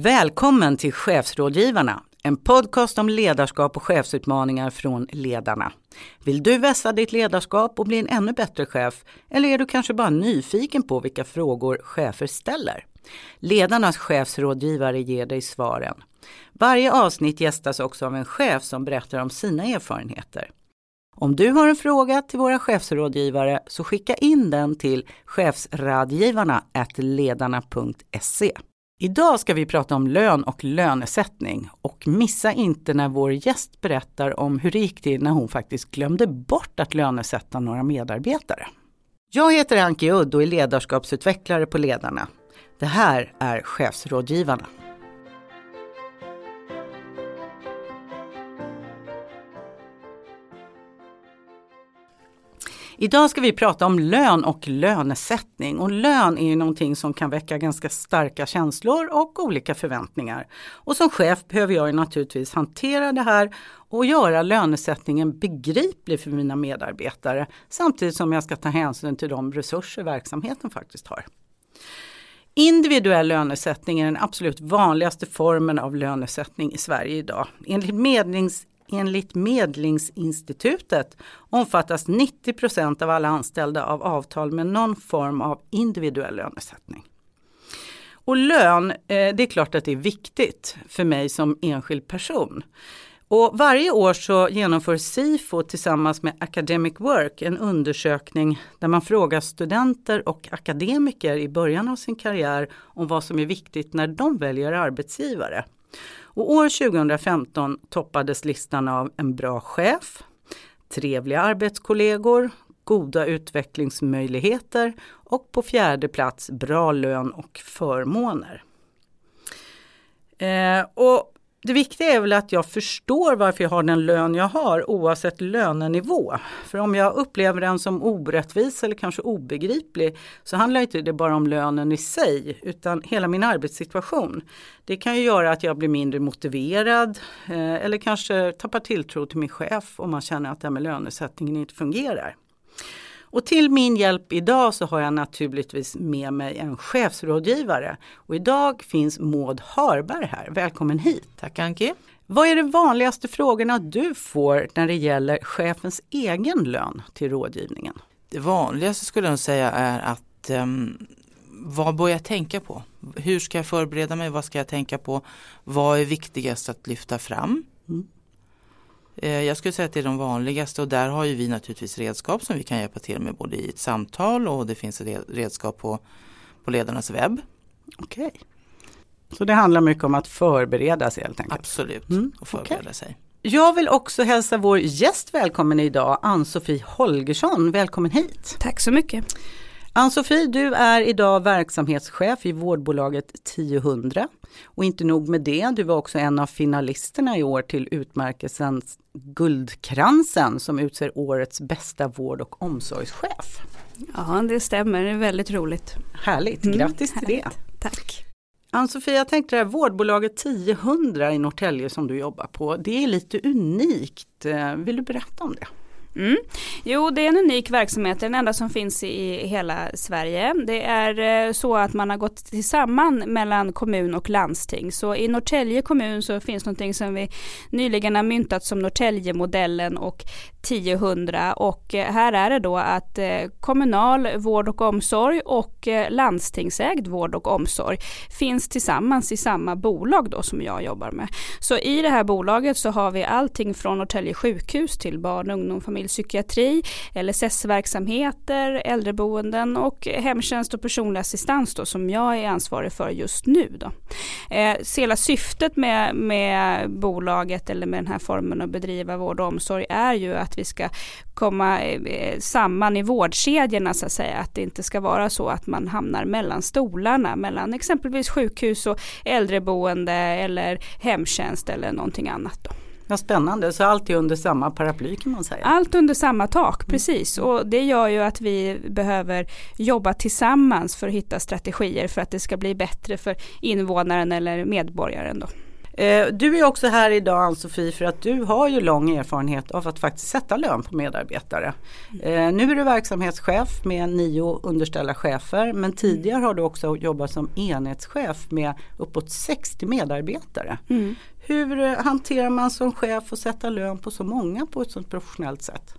Välkommen till Chefsrådgivarna, en podcast om ledarskap och chefsutmaningar från ledarna. Vill du vässa ditt ledarskap och bli en ännu bättre chef? Eller är du kanske bara nyfiken på vilka frågor chefer ställer? Ledarnas chefsrådgivare ger dig svaren. Varje avsnitt gästas också av en chef som berättar om sina erfarenheter. Om du har en fråga till våra chefsrådgivare så skicka in den till chefsradgivarna ledarna.se. Idag ska vi prata om lön och lönesättning och missa inte när vår gäst berättar om hur det gick till när hon faktiskt glömde bort att lönesätta några medarbetare. Jag heter Anki Udd och är ledarskapsutvecklare på Ledarna. Det här är Chefsrådgivarna. Idag ska vi prata om lön och lönesättning. Och lön är ju någonting som kan väcka ganska starka känslor och olika förväntningar. Och som chef behöver jag naturligtvis hantera det här och göra lönesättningen begriplig för mina medarbetare samtidigt som jag ska ta hänsyn till de resurser verksamheten faktiskt har. Individuell lönesättning är den absolut vanligaste formen av lönesättning i Sverige idag. Enligt medlings Enligt Medlingsinstitutet omfattas 90 procent av alla anställda av avtal med någon form av individuell lönesättning. Och lön, eh, det är klart att det är viktigt för mig som enskild person. Och varje år så genomför SIFO tillsammans med Academic Work en undersökning där man frågar studenter och akademiker i början av sin karriär om vad som är viktigt när de väljer arbetsgivare. Och år 2015 toppades listan av en bra chef, trevliga arbetskollegor, goda utvecklingsmöjligheter och på fjärde plats bra lön och förmåner. Eh, och det viktiga är väl att jag förstår varför jag har den lön jag har oavsett lönenivå. För om jag upplever den som orättvis eller kanske obegriplig så handlar inte det bara om lönen i sig utan hela min arbetssituation. Det kan ju göra att jag blir mindre motiverad eh, eller kanske tappar tilltro till min chef om man känner att det här med lönesättningen inte fungerar. Och till min hjälp idag så har jag naturligtvis med mig en chefsrådgivare. Och idag finns Maud Harberg här. Välkommen hit! Tack Anki! Vad är de vanligaste frågorna du får när det gäller chefens egen lön till rådgivningen? Det vanligaste skulle jag säga är att um, vad bör jag tänka på? Hur ska jag förbereda mig? Vad ska jag tänka på? Vad är viktigast att lyfta fram? Mm. Eh, jag skulle säga att det är de vanligaste och där har ju vi naturligtvis redskap som vi kan hjälpa till med både i ett samtal och det finns redskap på, på ledarnas webb. Okej. Okay. Så det handlar mycket om att förbereda sig helt enkelt? Absolut, mm. och förbereda okay. sig. Jag vill också hälsa vår gäst välkommen idag, Ann-Sofie Holgersson. Välkommen hit! Tack så mycket! Ann-Sofie, du är idag verksamhetschef i vårdbolaget 1000. Och inte nog med det, du var också en av finalisterna i år till utmärkelsen Guldkransen som utser årets bästa vård och omsorgschef. Ja, det stämmer, det är väldigt roligt. Härligt, mm, grattis mm, till det. Tack. Ann-Sofie, jag tänkte det här vårdbolaget 1000 i Norrtälje som du jobbar på, det är lite unikt. Vill du berätta om det? Mm. Jo, det är en unik verksamhet, den enda som finns i hela Sverige. Det är eh, så att man har gått tillsammans mellan kommun och landsting. Så i Norrtälje kommun så finns någonting som vi nyligen har myntat som Norrtäljemodellen och 1000 och eh, här är det då att eh, kommunal vård och omsorg och landstingsägd vård och omsorg finns tillsammans i samma bolag då som jag jobbar med. Så i det här bolaget så har vi allting från Norrtälje sjukhus till barn, ungdom, familj psykiatri, LSS-verksamheter, äldreboenden och hemtjänst och personlig assistans då, som jag är ansvarig för just nu. Då. Eh, hela syftet med, med bolaget eller med den här formen att bedriva vård och omsorg är ju att vi ska komma eh, samman i vårdkedjorna så att säga. Att det inte ska vara så att man hamnar mellan stolarna mellan exempelvis sjukhus och äldreboende eller hemtjänst eller någonting annat. Då. Vad spännande, så allt är under samma paraply kan man säga? Allt under samma tak, mm. precis. Och det gör ju att vi behöver jobba tillsammans för att hitta strategier för att det ska bli bättre för invånaren eller medborgaren. Då. Eh, du är också här idag Ann-Sofie för att du har ju lång erfarenhet av att faktiskt sätta lön på medarbetare. Eh, nu är du verksamhetschef med nio underställda chefer men tidigare har du också jobbat som enhetschef med uppåt 60 medarbetare. Mm. Hur hanterar man som chef att sätta lön på så många på ett sådant professionellt sätt?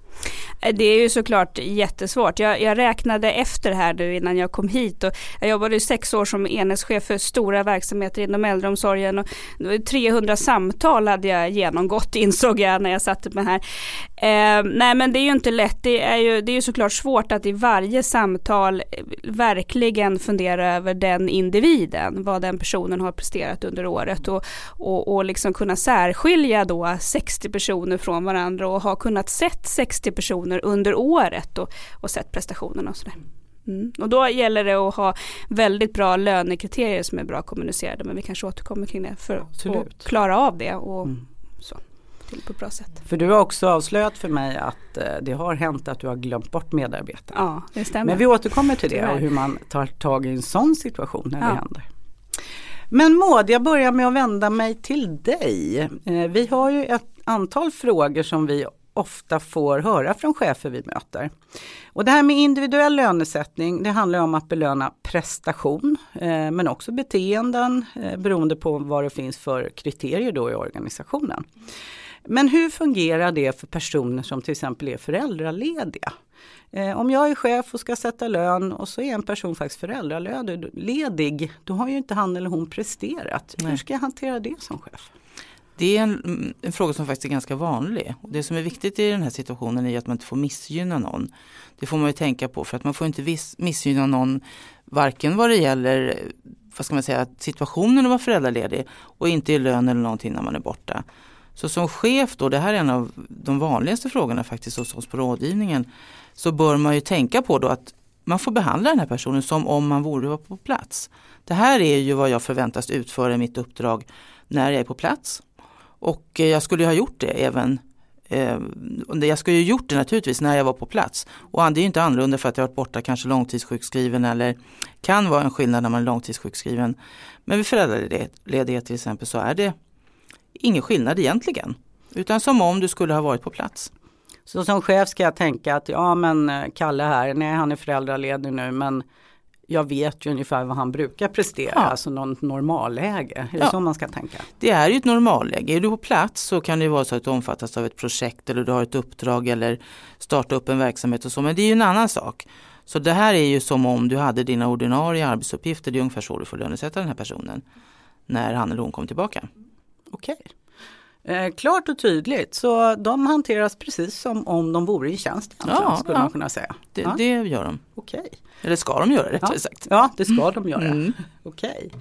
Eh, det är ju såklart jättesvårt. Jag, jag, räknade efter här nu innan jag kom hit och jag jobbade i sex år som enhetschef för stora verksamheter inom äldreomsorgen och 300 samtal hade jag genomgått insåg jag när jag satte mig här. Eh, nej men det är ju inte lätt. Det är ju, det är ju såklart svårt att i varje samtal eh, verkligen fundera över den individen, vad den personen har presterat under året och, och, och liksom kunna särskilja då 60 personer från varandra och ha kunnat sett 60 60 personer under året och, och sett prestationerna och sådär. Mm. Och då gäller det att ha väldigt bra lönekriterier som är bra kommunicerade men vi kanske återkommer kring det för Absolut. att klara av det och mm. Till på ett bra sätt. För du har också avslöjat för mig att eh, det har hänt att du har glömt bort medarbetare. Ja, det stämmer. Men vi återkommer till det och hur man tar tag i en sån situation när ja. det händer. Men Maud, jag börjar med att vända mig till dig. Eh, vi har ju ett antal frågor som vi ofta får höra från chefer vi möter. Och det här med individuell lönesättning det handlar om att belöna prestation eh, men också beteenden eh, beroende på vad det finns för kriterier då i organisationen. Men hur fungerar det för personer som till exempel är föräldralediga? Eh, om jag är chef och ska sätta lön och så är en person faktiskt föräldraledig, då har ju inte han eller hon presterat. Nej. Hur ska jag hantera det som chef? Det är en, en, fråga som faktiskt är ganska vanlig. Och det som är viktigt i den här situationen är att man inte får missgynna någon. Det får man ju tänka på för att man får inte viss, missgynna någon varken vad det gäller vad ska man säga, situationen att vara föräldraledig och inte i lön eller någonting när man är borta. Så som chef då, det här är en av de vanligaste frågorna faktiskt hos oss på rådgivningen, så bör man ju tänka på då att man får behandla den här personen som om man vore på plats. Det här är ju vad jag förväntas utföra i mitt uppdrag när jag är på plats. Och eh, jag skulle ju ha gjort det även eh, jag skulle ju gjort det naturligtvis när jag var på plats. Och det är ju inte annorlunda för att jag varit borta kanske långtidssjukskriven eller kan vara en skillnad när man är långtidssjukskriven. Men vid föräldraledighet till exempel så är det ingen skillnad egentligen. Utan som om du skulle ha varit på plats. Så som chef ska jag tänka att ja men eh, Kalle här, nej han är föräldraledig nu men jag vet ju ungefär vad han brukar prestera, ja. alltså något normalläge. Är ja. det så man ska tänka? Det är ju ett normalläge. Är du på plats så kan det vara så att du omfattas av ett projekt eller du har ett uppdrag eller starta upp en verksamhet och så. Men det är ju en annan sak. Så det här är ju som om du hade dina ordinarie arbetsuppgifter. Det är ungefär så du får lönesätta den här personen när han eller hon kommer tillbaka. Okej. Eh, klart och tydligt, så de hanteras precis som om de vore i tjänst. Ja, skulle ja. man kunna säga. Det, ja. det gör de. Okej. Eller ska de göra rättare ja. sagt. Ja, det ska de göra. Mm. Okej.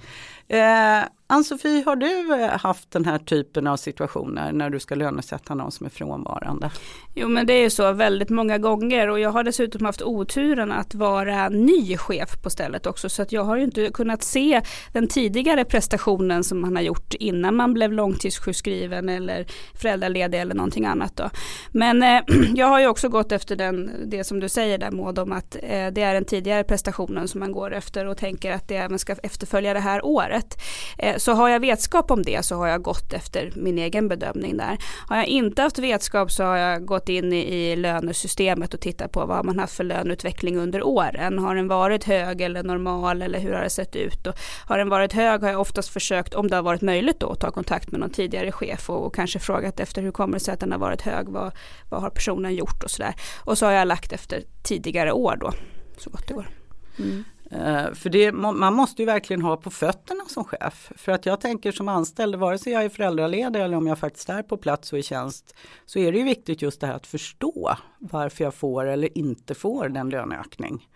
Eh, Ann-Sofie, har du eh, haft den här typen av situationer när du ska lönesätta någon som är frånvarande? Jo men det är så väldigt många gånger och jag har dessutom haft oturen att vara ny chef på stället också så att jag har ju inte kunnat se den tidigare prestationen som man har gjort innan man blev långtidssjukskriven eller föräldraledig eller någonting annat då. Men eh, jag har ju också gått efter den, det som du säger där Maud om att eh, det är den tidigare prestationen som man går efter och tänker att det även ska efterfölja det här året. Eh, så har jag vetskap om det så har jag gått efter min egen bedömning där. Har jag inte haft vetskap så har jag gått in i lönesystemet och tittat på vad man haft för löneutveckling under åren. Har den varit hög eller normal eller hur har det sett ut? Och har den varit hög har jag oftast försökt, om det har varit möjligt då, att ta kontakt med någon tidigare chef och, och kanske frågat efter hur kommer det sig att den har varit hög? Vad, vad har personen gjort och sådär. Och så har jag lagt efter tidigare år då, så gott det går. Mm. Eh, för det, man måste ju verkligen ha på fötterna som chef. För att jag tänker som anställd, vare sig jag är föräldraledig eller om jag faktiskt är på plats och i tjänst, så är det ju viktigt just det här att förstå varför jag får eller inte får den löneökning.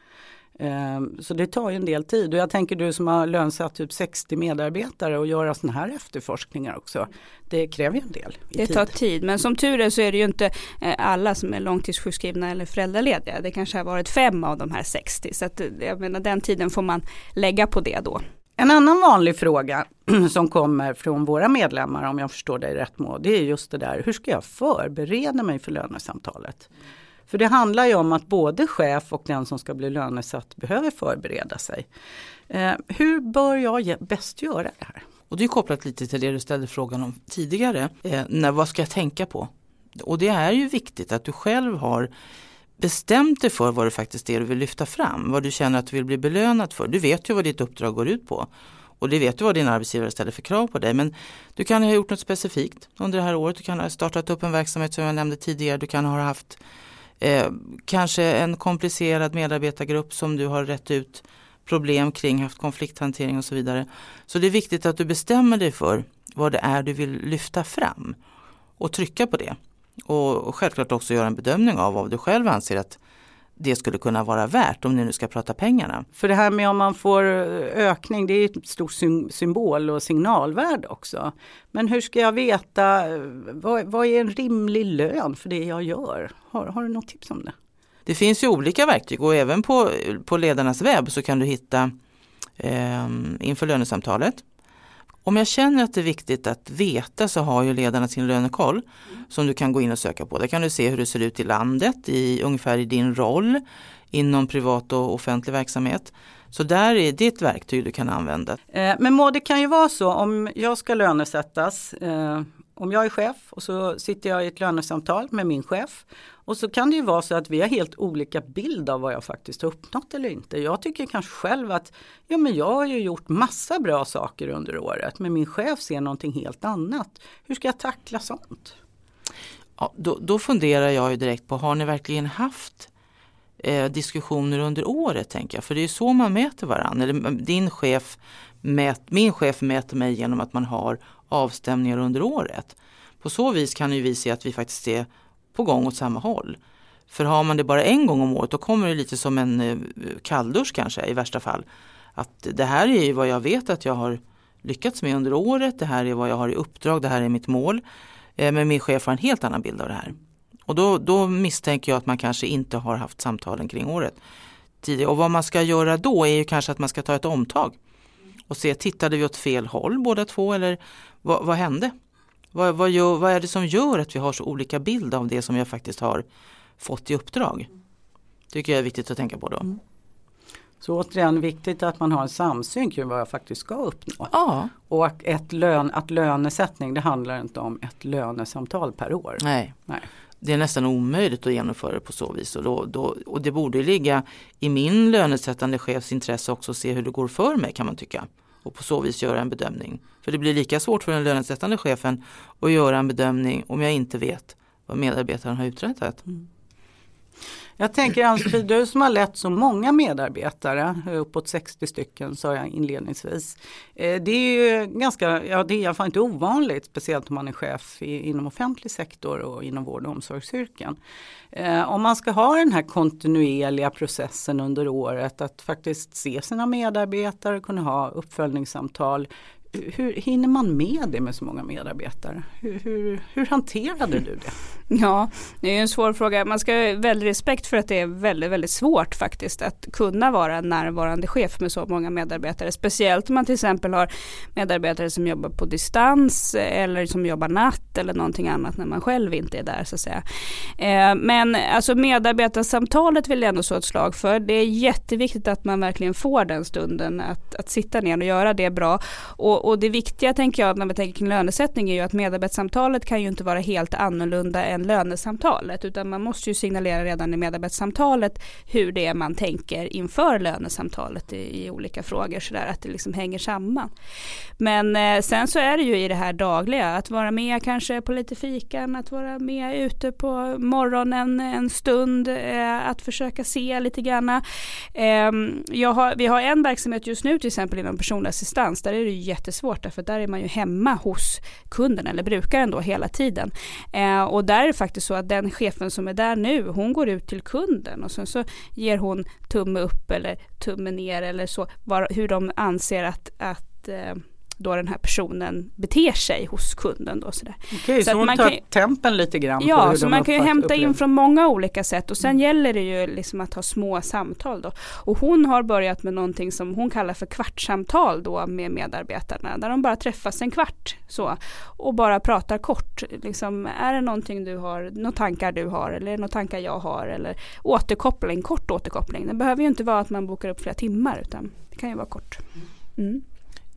Ehm, så det tar ju en del tid och jag tänker du som har lönsatt typ 60 medarbetare och göra sådana här efterforskningar också. Det kräver ju en del. Det tid. tar tid men som tur är så är det ju inte eh, alla som är långtidssjukskrivna eller föräldralediga. Det kanske har varit fem av de här 60 så att eh, jag menar den tiden får man lägga på det då. En annan vanlig fråga som kommer från våra medlemmar om jag förstår dig rätt må, det är just det där hur ska jag förbereda mig för lönesamtalet? För det handlar ju om att både chef och den som ska bli lönesatt behöver förbereda sig. Eh, hur bör jag bäst göra det här? Och det är kopplat lite till det du ställde frågan om tidigare. Eh, när, vad ska jag tänka på? Och det är ju viktigt att du själv har bestämt dig för vad det faktiskt är du vill lyfta fram. Vad du känner att du vill bli belönad för. Du vet ju vad ditt uppdrag går ut på. Och det vet du vad din arbetsgivare ställer för krav på dig. Men du kan ha gjort något specifikt under det här året. Du kan ha startat upp en verksamhet som jag nämnde tidigare. Du kan ha haft eh, kanske en komplicerad medarbetargrupp som du har rätt ut problem kring, haft konflikthantering och så vidare. Så det är viktigt att du bestämmer dig för vad det är du vill lyfta fram och trycka på det. Och självklart också göra en bedömning av vad du själv anser att det skulle kunna vara värt om ni nu ska prata pengarna. För det här med om man får eh, ökning, det är ett stort symbol och signalvärde också. Men hur ska jag veta, eh, vad, vad är en rimlig lön för det jag gör? Har, har du något tips om det? Det finns ju olika verktyg och även på, på ledarnas webb så kan du hitta eh, inför lönesamtalet. Om jag känner att det är viktigt att veta så har ju ledarna sin lönekoll som du kan gå in och söka på. Där kan du se hur det ser ut i landet, i, ungefär i din roll inom privat och offentlig verksamhet. Så där är det ett verktyg du kan använda. Eh, men Maud, det kan ju vara så om jag ska lönesättas, eh, om jag är chef och så sitter jag i ett lönesamtal med min chef och så kan det ju vara så att vi har helt olika bild av vad jag faktiskt har uppnått eller inte. Jag tycker kanske själv att ja, men jag har ju gjort massa bra saker under året men min chef ser någonting helt annat. Hur ska jag tackla sånt? Ja, då, då funderar jag ju direkt på, har ni verkligen haft eh, diskussioner under året tänker jag? För det är så man mäter varandra. Eller, din chef mät, min chef mäter mig genom att man har avstämningar under året. På så vis kan ju vi se att vi faktiskt är på gång åt samma håll. För har man det bara en gång om året då kommer det lite som en eh, kalldusch kanske i värsta fall. Att det här är ju vad jag vet att jag har lyckats med under året, det här är vad jag har i uppdrag, det här är mitt mål. Eh, men min chef har en helt annan bild av det här. Och då, då misstänker jag att man kanske inte har haft samtalen kring året tidigare. Och vad man ska göra då är ju kanske att man ska ta ett omtag och se, tittade vi åt fel håll båda två eller vad, vad hände? Vad, vad, gör, vad är det som gör att vi har så olika bild av det som jag faktiskt har fått i uppdrag? tycker jag är viktigt att tänka på då. Mm. Så återigen viktigt att man har en samsyn kring vad jag faktiskt ska uppnå. Ja. Och ett lön, att lönesättning det handlar inte om ett lönesamtal per år. Nej. Nej. Det är nästan omöjligt att genomföra det på så vis. Och, då, då, och det borde ligga i min lönesättande chefs intresse också att se hur det går för mig kan man tycka och på så vis göra en bedömning. För det blir lika svårt för den lönesättande chefen att göra en bedömning om jag inte vet vad medarbetaren har uträttat. Mm. Jag tänker Ann-Sofie, du som har lett så många medarbetare, uppåt 60 stycken sa jag inledningsvis. Eh, det är ju ganska, ja det är i alla fall inte ovanligt, speciellt om man är chef inom offentlig sektor och inom vård och omsorgsyrken. Eh, om man ska ha den här kontinuerliga processen under året att faktiskt se sina medarbetare, kunna ha uppföljningssamtal, hur hinner man med det med så många medarbetare? Hur, hur, hur hanterade du det? Ja, det är en svår fråga. Man ska ha väldigt respekt för att det är väldigt, väldigt svårt faktiskt att kunna vara närvarande chef med så många medarbetare. Speciellt om man till exempel har medarbetare som jobbar på distans eller som jobbar natt eller någonting annat när man själv inte är där så att säga. Eh, men alltså medarbetarsamtalet vill jag ändå slå ett slag för. Det är jätteviktigt att man verkligen får den stunden att, att sitta ner och göra det bra. Och, och, det viktiga tänker jag när vi tänker kring lönesättning är ju att medarbetarsamtalet kan ju inte vara helt annorlunda än lönesamtalet utan man måste ju signalera redan i medarbetarsamtalet hur det är man tänker inför lönesamtalet i, i olika frågor så där att det liksom hänger samman. Men eh, sen så är det ju i det här dagliga att vara med kanske på lite fikan, att vara med ute på morgonen en stund, eh, att försöka se lite granna. Eh, har, vi har en verksamhet just nu till exempel inom personlig assistans där är det ju jätte jättesvårt därför där är man ju hemma hos kunden eller brukaren då hela tiden. Eh, och där är det faktiskt så att den chefen som är där nu, hon går ut till kunden och sen så ger hon tumme upp eller tumme ner eller så, var, hur de anser att, att eh, då den här personen beter sig hos kunden. Då, sådär. Okej, så, så hon man tar kan, tempen lite grann? Ja, så man kan ju hämta upplever. in från många olika sätt och sen mm. gäller det ju liksom att ha små samtal då. Och hon har börjat med någonting som hon kallar för kvartssamtal då med medarbetarna där de bara träffas en kvart så och bara pratar kort. Liksom, är det någonting du har, några tankar du har eller några tankar jag har eller återkoppling, kort återkoppling. Det behöver ju inte vara att man bokar upp flera timmar utan det kan ju vara kort. Mm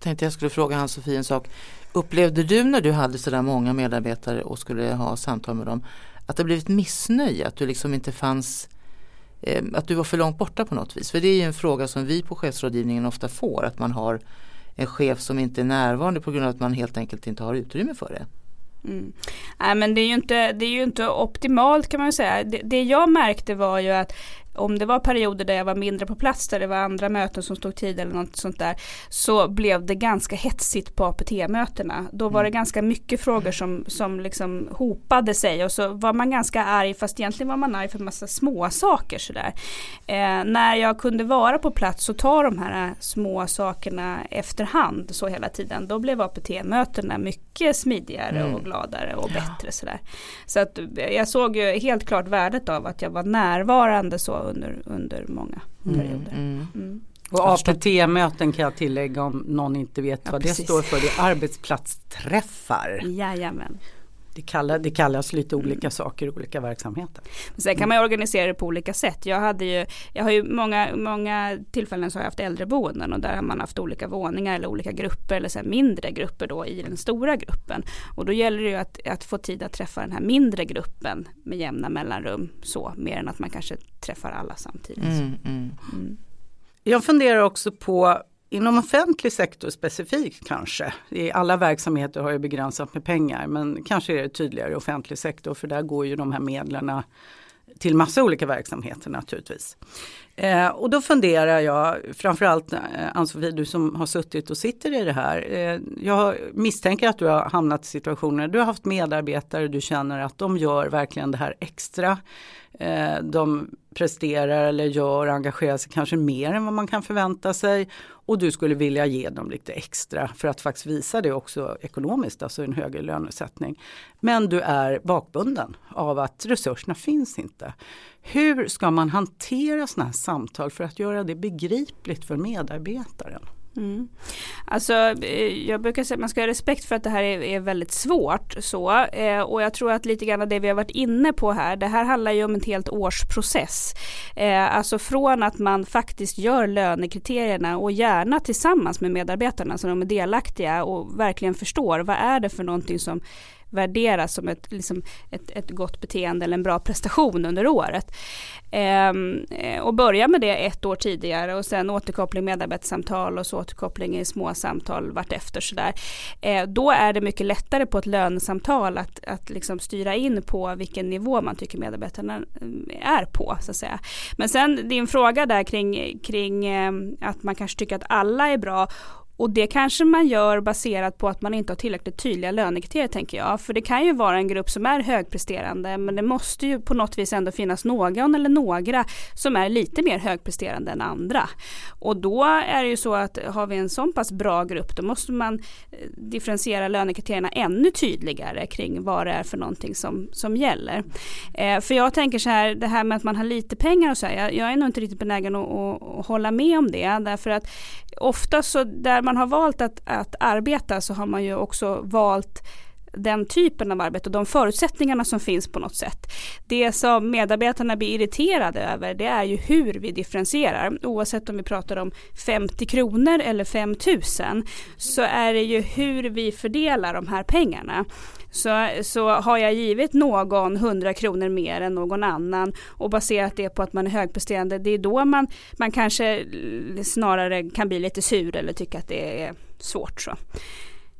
tänkte jag skulle fråga Ann-Sofie en sak. Upplevde du när du hade sådär många medarbetare och skulle ha samtal med dem att det blev ett missnöje? Att du liksom inte fanns eh, att du var för långt borta på något vis? För det är ju en fråga som vi på chefsrådgivningen ofta får. Att man har en chef som inte är närvarande på grund av att man helt enkelt inte har utrymme för det. Mm. Nej men det är, ju inte, det är ju inte optimalt kan man säga. Det, det jag märkte var ju att om det var perioder där jag var mindre på plats, där det var andra möten som stod tid eller något sånt där, så blev det ganska hetsigt på APT-mötena. Då var det mm. ganska mycket frågor som, som liksom hopade sig och så var man ganska arg, fast egentligen var man arg för massa små saker sådär. Eh, när jag kunde vara på plats och ta de här små sakerna efterhand så hela tiden, då blev APT-mötena mycket smidigare mm. och gladare och ja. bättre sådär. Så att jag såg ju helt klart värdet av att jag var närvarande så under, under många mm, perioder. Mm. Mm. Och APT-möten kan jag tillägga om någon inte vet ja, vad precis. det står för. Det är arbetsplatsträffar. Jajamän. Det, kallar, det kallas lite olika mm. saker i olika verksamheter. sen kan man organisera det på olika sätt. Jag, hade ju, jag har ju många, många tillfällen så har jag haft äldreboenden och där har man haft olika våningar eller olika grupper eller så mindre grupper då i den stora gruppen. Och då gäller det ju att, att få tid att träffa den här mindre gruppen med jämna mellanrum så mer än att man kanske träffar alla samtidigt. Mm, mm. Mm. Jag funderar också på Inom offentlig sektor specifikt kanske. I alla verksamheter har ju begränsat med pengar men kanske är det tydligare i offentlig sektor för där går ju de här medlen till massa olika verksamheter naturligtvis. Eh, och då funderar jag, framförallt eh, Ann-Sofie, du som har suttit och sitter i det här. Eh, jag misstänker att du har hamnat i situationer, du har haft medarbetare, du känner att de gör verkligen det här extra. Eh, de presterar eller gör, engagerar sig kanske mer än vad man kan förvänta sig. Och du skulle vilja ge dem lite extra för att faktiskt visa det också ekonomiskt, alltså en högre lönesättning. Men du är bakbunden av att resurserna finns inte. Hur ska man hantera sådana här samtal för att göra det begripligt för medarbetaren? Mm. Alltså, eh, jag brukar säga att man ska ha respekt för att det här är, är väldigt svårt. Så, eh, och jag tror att lite grann det vi har varit inne på här, det här handlar ju om en helt årsprocess. Eh, alltså från att man faktiskt gör lönekriterierna och gärna tillsammans med medarbetarna så de är delaktiga och verkligen förstår vad är det för någonting som värderas som ett, liksom ett, ett gott beteende eller en bra prestation under året. Ehm, och börja med det ett år tidigare och sen återkoppling medarbetarsamtal och så återkoppling i små samtal vartefter sådär. Ehm, då är det mycket lättare på ett lönesamtal att, att liksom styra in på vilken nivå man tycker medarbetarna eh, är på. Så att säga. Men sen din fråga där kring, kring ehm, att man kanske tycker att alla är bra och det kanske man gör baserat på att man inte har tillräckligt tydliga lönekriterier tänker jag. För det kan ju vara en grupp som är högpresterande men det måste ju på något vis ändå finnas någon eller några som är lite mer högpresterande än andra. Och då är det ju så att har vi en så pass bra grupp då måste man eh, differentiera lönekriterierna ännu tydligare kring vad det är för någonting som, som gäller. Eh, för jag tänker så här, det här med att man har lite pengar och så här, jag, jag är nog inte riktigt benägen att, att, att hålla med om det därför att ofta så där man har valt att, att arbeta så har man ju också valt den typen av arbete och de förutsättningarna som finns på något sätt. Det som medarbetarna blir irriterade över det är ju hur vi differentierar. Oavsett om vi pratar om 50 kronor eller 5000 så är det ju hur vi fördelar de här pengarna. Så, så har jag givit någon 100 kronor mer än någon annan och baserat det på att man är högpresterande, det är då man, man kanske snarare kan bli lite sur eller tycka att det är svårt. Så.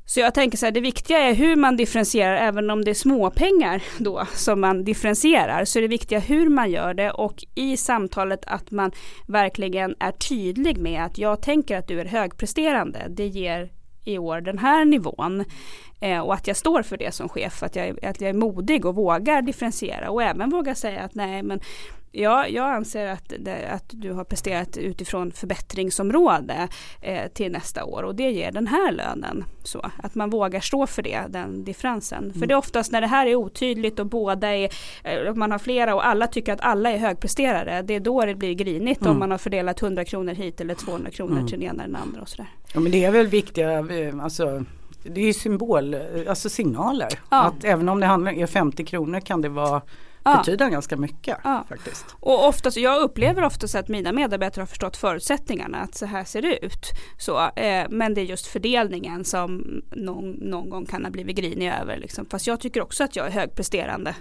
Så jag tänker så här, det viktiga är hur man differentierar, även om det är småpengar då som man differentierar, så är det viktiga hur man gör det och i samtalet att man verkligen är tydlig med att jag tänker att du är högpresterande, det ger i år den här nivån. Eh, och att jag står för det som chef, att jag, att jag är modig och vågar differentiera och även vågar säga att nej men Ja, jag anser att, det, att du har presterat utifrån förbättringsområde eh, till nästa år och det ger den här lönen. Så att man vågar stå för det, den differensen. Mm. För det är oftast när det här är otydligt och båda är, eh, man har flera och alla tycker att alla är högpresterare. Det är då det blir grinigt mm. om man har fördelat 100 kronor hit eller 200 kronor mm. till den ena eller den andra och sådär. Ja men det är väl viktiga, eh, alltså det är symbol, alltså signaler. Ja. Att även om det handlar om 50 kronor kan det vara ja. betyda ganska mycket. Ja. faktiskt. Och oftast, jag upplever oftast att mina medarbetare har förstått förutsättningarna, att så här ser det ut. Så, eh, men det är just fördelningen som någon, någon gång kan ha blivit grinig över. Liksom. Fast jag tycker också att jag är högpresterande.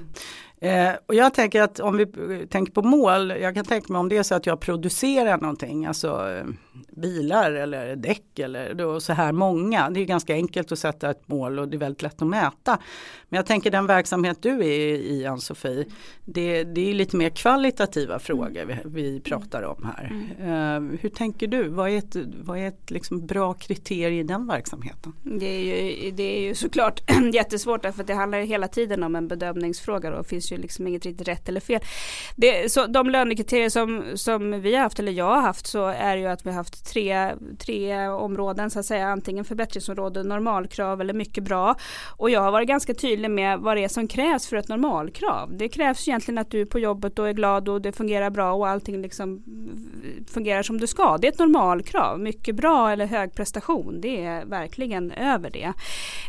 Eh, och jag tänker att om vi tänker på mål, jag kan tänka mig om det är så att jag producerar någonting, alltså eh, bilar eller däck eller då så här många. Det är ganska enkelt att sätta ett mål och det är väldigt lätt att mäta. Men jag tänker den verksamhet du är i Ann-Sofie, det, det är lite mer kvalitativa frågor vi, vi pratar om här. Mm. Uh, hur tänker du? Vad är ett, vad är ett liksom bra kriterie i den verksamheten? Det är ju, det är ju såklart jättesvårt därför att det handlar hela tiden om en bedömningsfråga och det finns ju liksom inget riktigt rätt eller fel. Det, så de lönekriterier som, som vi har haft eller jag har haft så är ju att vi har haft tre, tre områden så att säga antingen förbättringsområde, normalkrav eller mycket bra. Och jag har varit ganska tydlig med vad det är som krävs för ett normalkrav. Det krävs egentligen att du är på jobbet och är glad och det fungerar bra och allting liksom fungerar som det ska. Det är ett normalkrav. Mycket bra eller hög prestation. Det är verkligen över det.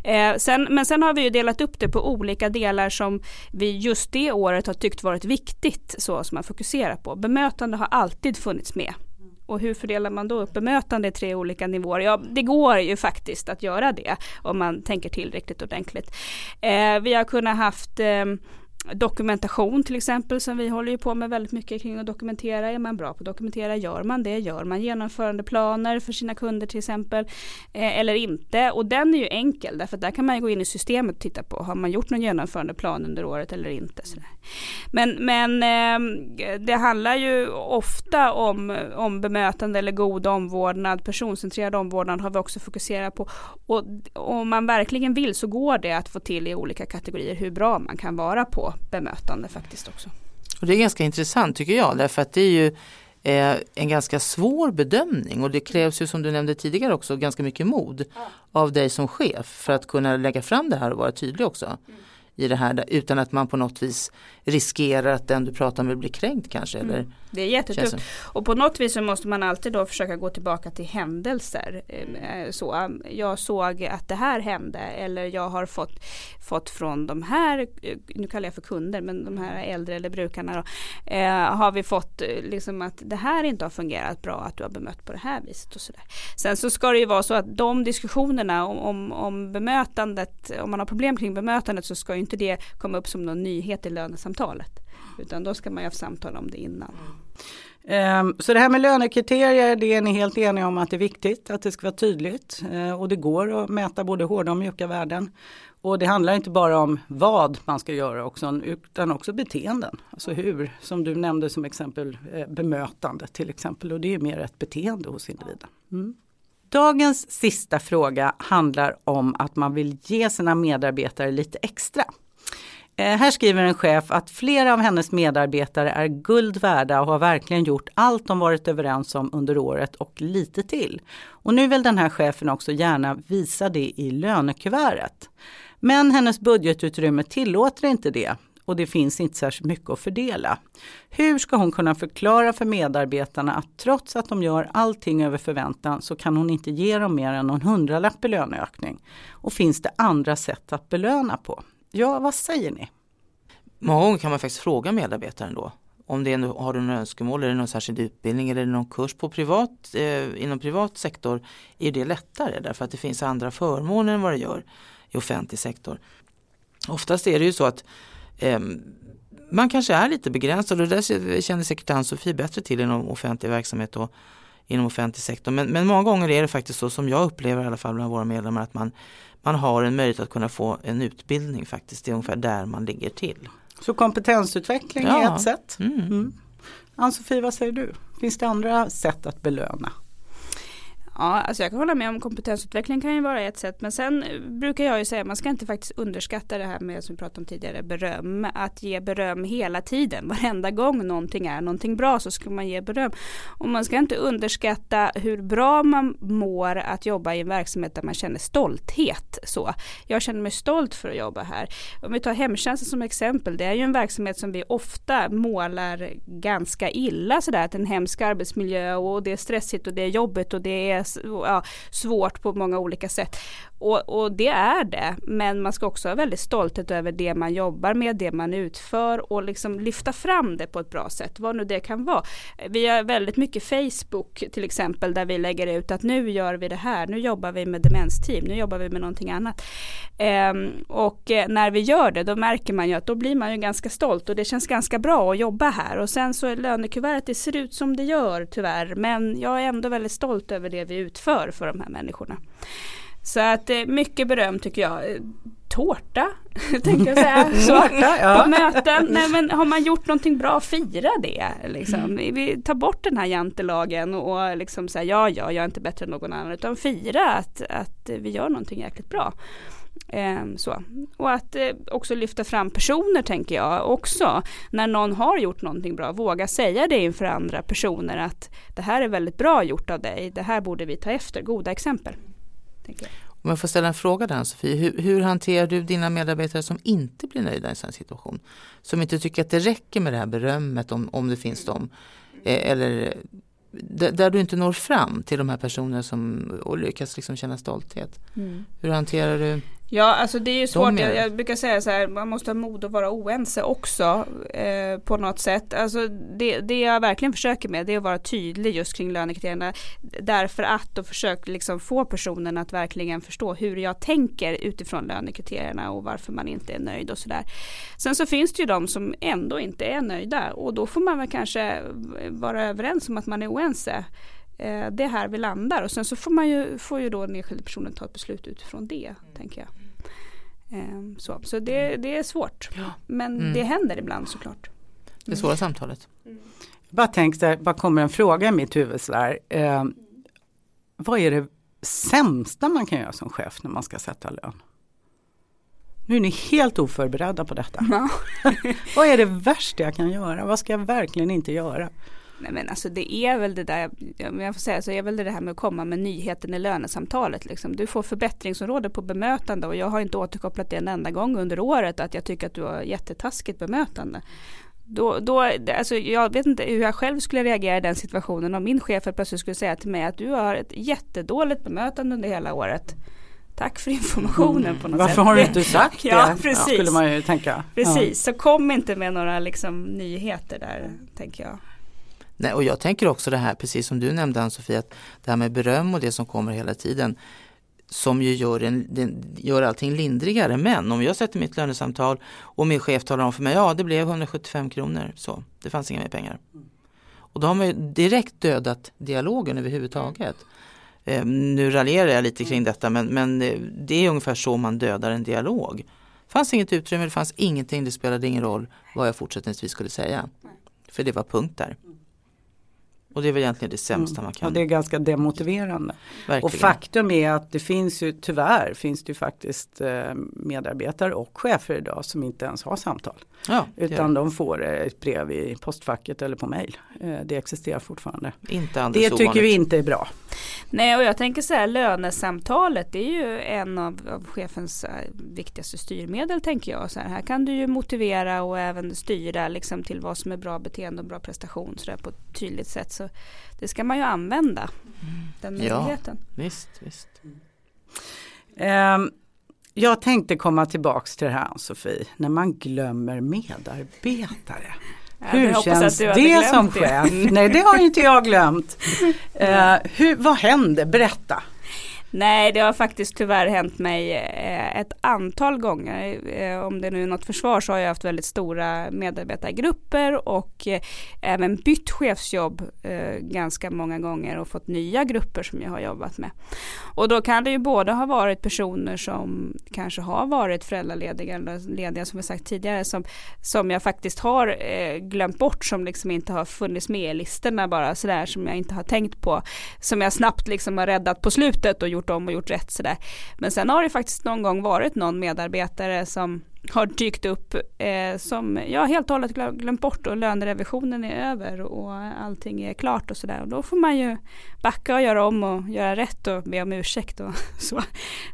Eh, sen, men sen har vi ju delat upp det på olika delar som vi just det året har tyckt varit viktigt så som man fokuserar på. Bemötande har alltid funnits med. Och hur fördelar man då upp bemötande i tre olika nivåer? Ja, det går ju faktiskt att göra det om man tänker tillräckligt ordentligt. Eh, vi har kunnat haft eh, Dokumentation till exempel som vi håller ju på med väldigt mycket kring att dokumentera. Är man bra på att dokumentera? Gör man det? Gör man genomförandeplaner för sina kunder till exempel? Eh, eller inte? Och den är ju enkel därför att där kan man gå in i systemet och titta på. Har man gjort någon genomförandeplan under året eller inte? Sådär. Men, men eh, det handlar ju ofta om, om bemötande eller god omvårdnad. Personcentrerad omvårdnad har vi också fokuserat på. Och om man verkligen vill så går det att få till i olika kategorier hur bra man kan vara på bemötande faktiskt också. Och det är ganska intressant tycker jag därför att det är ju eh, en ganska svår bedömning och det krävs ju som du nämnde tidigare också ganska mycket mod ja. av dig som chef för att kunna lägga fram det här och vara tydlig också. Mm i det här utan att man på något vis riskerar att den du pratar med blir kränkt kanske. Mm. Eller det är jättetufft. Och på något vis så måste man alltid då försöka gå tillbaka till händelser. Eh, så, jag såg att det här hände eller jag har fått, fått från de här, eh, nu kallar jag för kunder, men de här äldre eller brukarna då, eh, har vi fått liksom att det här inte har fungerat bra, att du har bemött på det här viset och sådär. Sen så ska det ju vara så att de diskussionerna om, om, om bemötandet, om man har problem kring bemötandet så ska ju inte det komma upp som någon nyhet i lönesamtalet. Utan då ska man ju ha samtal om det innan. Ehm, så det här med lönekriterier, det är ni helt eniga om att det är viktigt, att det ska vara tydligt. Ehm, och det går att mäta både hårda och mjuka värden. Och det handlar inte bara om vad man ska göra också, utan också beteenden. Alltså hur, som du nämnde som exempel, eh, bemötande till exempel. Och det är mer ett beteende hos individen. Mm. Dagens sista fråga handlar om att man vill ge sina medarbetare lite extra. Eh, här skriver en chef att flera av hennes medarbetare är guld värda och har verkligen gjort allt de varit överens om under året och lite till. Och nu vill den här chefen också gärna visa det i lönekuvertet. Men hennes budgetutrymme tillåter inte det och det finns inte särskilt mycket att fördela. Hur ska hon kunna förklara för medarbetarna att trots att de gör allting över förväntan så kan hon inte ge dem mer än någon hundralapp i löneökning? Och finns det andra sätt att belöna på? Ja, vad säger ni? Många gånger kan man faktiskt fråga medarbetaren då. Om det är, har du några önskemål, är det någon särskild utbildning eller någon kurs på privat, eh, inom privat sektor är det lättare därför att det finns andra förmåner än vad det gör i offentlig sektor. Oftast är det ju så att eh, man kanske är lite begränsad och det där känner säkert Ann-Sofie bättre till inom offentlig verksamhet och inom offentlig sektor. Men, men många gånger är det faktiskt så som jag upplever i alla fall bland våra medlemmar att man man har en möjlighet att kunna få en utbildning faktiskt. Det är ungefär där man ligger till. Så kompetensutveckling ja. är ett sätt. Mm. Mm. Ann-Sofie, vad säger du? Finns det andra sätt att belöna? Ja, alltså jag kan hålla med om kompetensutveckling kan ju vara ett sätt. Men sen eh, brukar jag ju säga att man ska inte faktiskt underskatta det här med som vi pratade om tidigare, beröm. Att ge beröm hela tiden. Varenda gång någonting är någonting bra så ska man ge beröm. Och man ska inte underskatta hur bra man mår att jobba i en verksamhet där man känner stolthet. Så. Jag känner mig stolt för att jobba här. Om vi tar hemtjänsten som exempel. Det är ju en verksamhet som vi ofta målar ganska illa sådär. Att en hemsk arbetsmiljö och det är stressigt och det är jobbigt och det är ja, svårt på många olika sätt. Och, och, det är det, men man ska också ha väldigt stolthet över det man jobbar med, det man utför och liksom lyfta fram det på ett bra sätt, vad nu det kan vara. Vi har väldigt mycket Facebook till exempel där vi lägger ut att nu gör vi det här, nu jobbar vi med demensteam, nu jobbar vi med någonting annat. Ehm, och eh, när vi gör det då märker man ju att då blir man ju ganska stolt och det känns ganska bra att jobba här och sen så är lönekuvertet, det ser ut som det gör tyvärr men jag är ändå väldigt stolt över det vi utför för de här människorna. Så att eh, mycket beröm tycker jag. Eh, tårta, tänkte jag säga. Så, ja. På möten, nej men har man gjort någonting bra, fira det. Liksom. Mm. Vi tar bort den här jantelagen och liksom säga ja, ja, jag är inte bättre än någon annan. Utan fira att, att vi gör någonting jäkligt bra. Ehm, så. Och att eh, också lyfta fram personer tänker jag också. När någon har gjort någonting bra, våga säga det inför andra personer att det här är väldigt bra gjort av dig, det här borde vi ta efter, goda exempel. Om jag får ställa en fråga där Sofie, hur, hur, hanterar du dina medarbetare som inte blir nöjda i en sån situation? Som inte tycker att det räcker med det här berömmet om, om det finns dem. Eh, eller där du inte når fram till de här personerna som och lyckas liksom känna stolthet. Mm. Hur hanterar du Ja, alltså det är ju svårt. Jag, jag, brukar säga så här, man måste ha mod att vara oense också eh, på något sätt. Alltså det, det jag verkligen försöker med det är att vara tydlig just kring lönekriterierna. Därför att och försöka liksom få personen att verkligen förstå hur jag tänker utifrån lönekriterierna och varför man inte är nöjd och sådär. Sen så finns det ju de som ändå inte är nöjda och då får man väl kanske vara överens om att man är oense. Eh, det är här vi landar och sen så får man ju, får ju då den enskilda personen ta ett beslut utifrån det, mm. tänker jag. Eh, så så det, det är svårt, ja. men mm. det händer ibland såklart. Det svåra samtalet. Mm. Jag bara tänkte, bara kommer en fråga i mitt huvud sådär. Eh, vad är det sämsta man kan göra som chef när man ska sätta lön? Nu är ni helt oförberedda på detta. Ja. vad är det värsta jag kan göra? Vad ska jag verkligen inte göra? Nej men alltså det är väl det där, jag får säga så är väl det här med att komma med nyheten i lönesamtalet. Liksom. Du får förbättringsområde på bemötande och jag har inte återkopplat det en enda gång under året att jag tycker att du har jättetaskigt bemötande. Då, då, alltså jag vet inte hur jag själv skulle reagera i den situationen om min chef plötsligt skulle säga till mig att du har ett jättedåligt bemötande under hela året. Tack för informationen mm. på något Varför sätt. har du inte sagt det? ja, precis. skulle man ju tänka. Precis, ja. så kom inte med några liksom, nyheter där, tänker jag. Nej, och jag tänker också det här, precis som du nämnde Ann-Sofie, att det här med beröm och det som kommer hela tiden som ju gör, en, den, gör allting lindrigare. Men om jag sätter mitt lönesamtal och min chef talar om för mig, ja det blev 175 kronor, så det fanns inga mer pengar. Och då har man ju direkt dödat dialogen överhuvudtaget. Eh, nu raljerar jag lite kring detta men, men eh, det är ungefär så man dödar en dialog. Det fanns inget utrymme, det fanns ingenting, det spelade ingen roll vad jag fortsättningsvis skulle säga. För det var punkt där. Och det är väl egentligen det sämsta mm. man kan. Ja, det är ganska demotiverande. Verkligen. Och faktum är att det finns ju tyvärr finns det ju faktiskt eh, medarbetare och chefer idag som inte ens har samtal. Ja, utan de får ett brev i postfacket eller på mail. Eh, det existerar fortfarande. Inte det tycker ovanligt. vi inte är bra. Nej och jag tänker så här lönesamtalet det är ju en av, av chefens viktigaste styrmedel tänker jag. Så här, här kan du ju motivera och även styra liksom, till vad som är bra beteende och bra prestation så där, på ett tydligt sätt. Så det ska man ju använda, mm. den möjligheten. Ja, visst, visst. Um, jag tänkte komma tillbaks till det här Sofie, när man glömmer medarbetare. hur känns det som chef? Nej det har inte jag glömt. Uh, hur, vad hände? Berätta. Nej, det har faktiskt tyvärr hänt mig eh, ett antal gånger. Eh, om det nu är något försvar så har jag haft väldigt stora medarbetargrupper och eh, även bytt chefsjobb ganska många gånger och fått nya grupper som jag har jobbat med. Och då kan det ju både ha varit personer som kanske har varit föräldralediga eller lediga som vi sagt tidigare som, som jag faktiskt har glömt bort som liksom inte har funnits med i listorna bara sådär som jag inte har tänkt på. Som jag snabbt liksom har räddat på slutet och gjort gjort om och gjort rätt sådär. Men sen har det faktiskt någon gång varit någon medarbetare som har dykt upp eh, som jag helt och hållet glömt bort och lönerevisionen är över och allting är klart och sådär. Och då får man ju backa och göra om och göra rätt och be om ursäkt och så.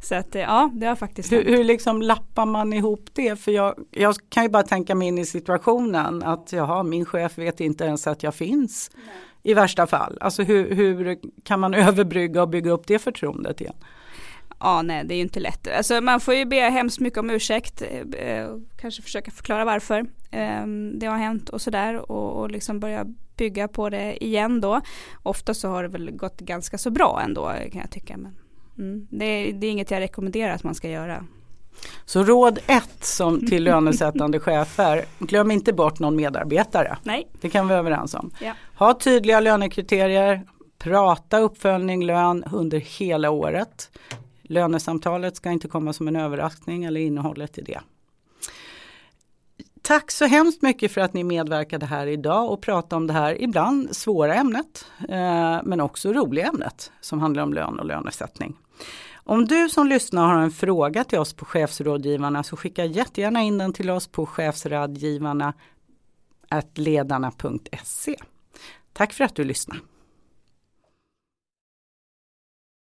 Så att eh, ja, det har faktiskt Hur, hur liksom lappar man ihop det? För jag, jag kan ju bara tänka mig in i situationen att jaha, min chef vet inte ens att jag finns. Nej i värsta fall? Alltså hur, hur kan man överbrygga och bygga upp det förtroendet igen? Ja, nej, det är ju inte lätt. Alltså, man får ju be hemskt mycket om ursäkt, eh, eh kanske försöka förklara varför eh, det har hänt och sådär och, och liksom börja bygga på det igen då. Ofta så har det väl gått ganska så bra ändå kan jag tycka. Men, mm, det, det är inget jag rekommenderar att man ska göra. Så råd ett som till lönesättande chefer, glöm inte bort någon medarbetare. Nej. Det kan vi vara överens om. Ja. Ha tydliga lönekriterier, prata uppföljning, lön under hela året. Lönesamtalet ska inte komma som en överraskning eller innehållet i det. Tack så hemskt mycket för att ni medverkade här idag och pratade om det här ibland svåra ämnet eh, men också roliga ämnet som handlar om lön och lönesättning. Om du som lyssnar har en fråga till oss på chefsrådgivarna så skicka jättegärna in den till oss på chefsrådgivarna ledarna.se. Tack för att du lyssnade.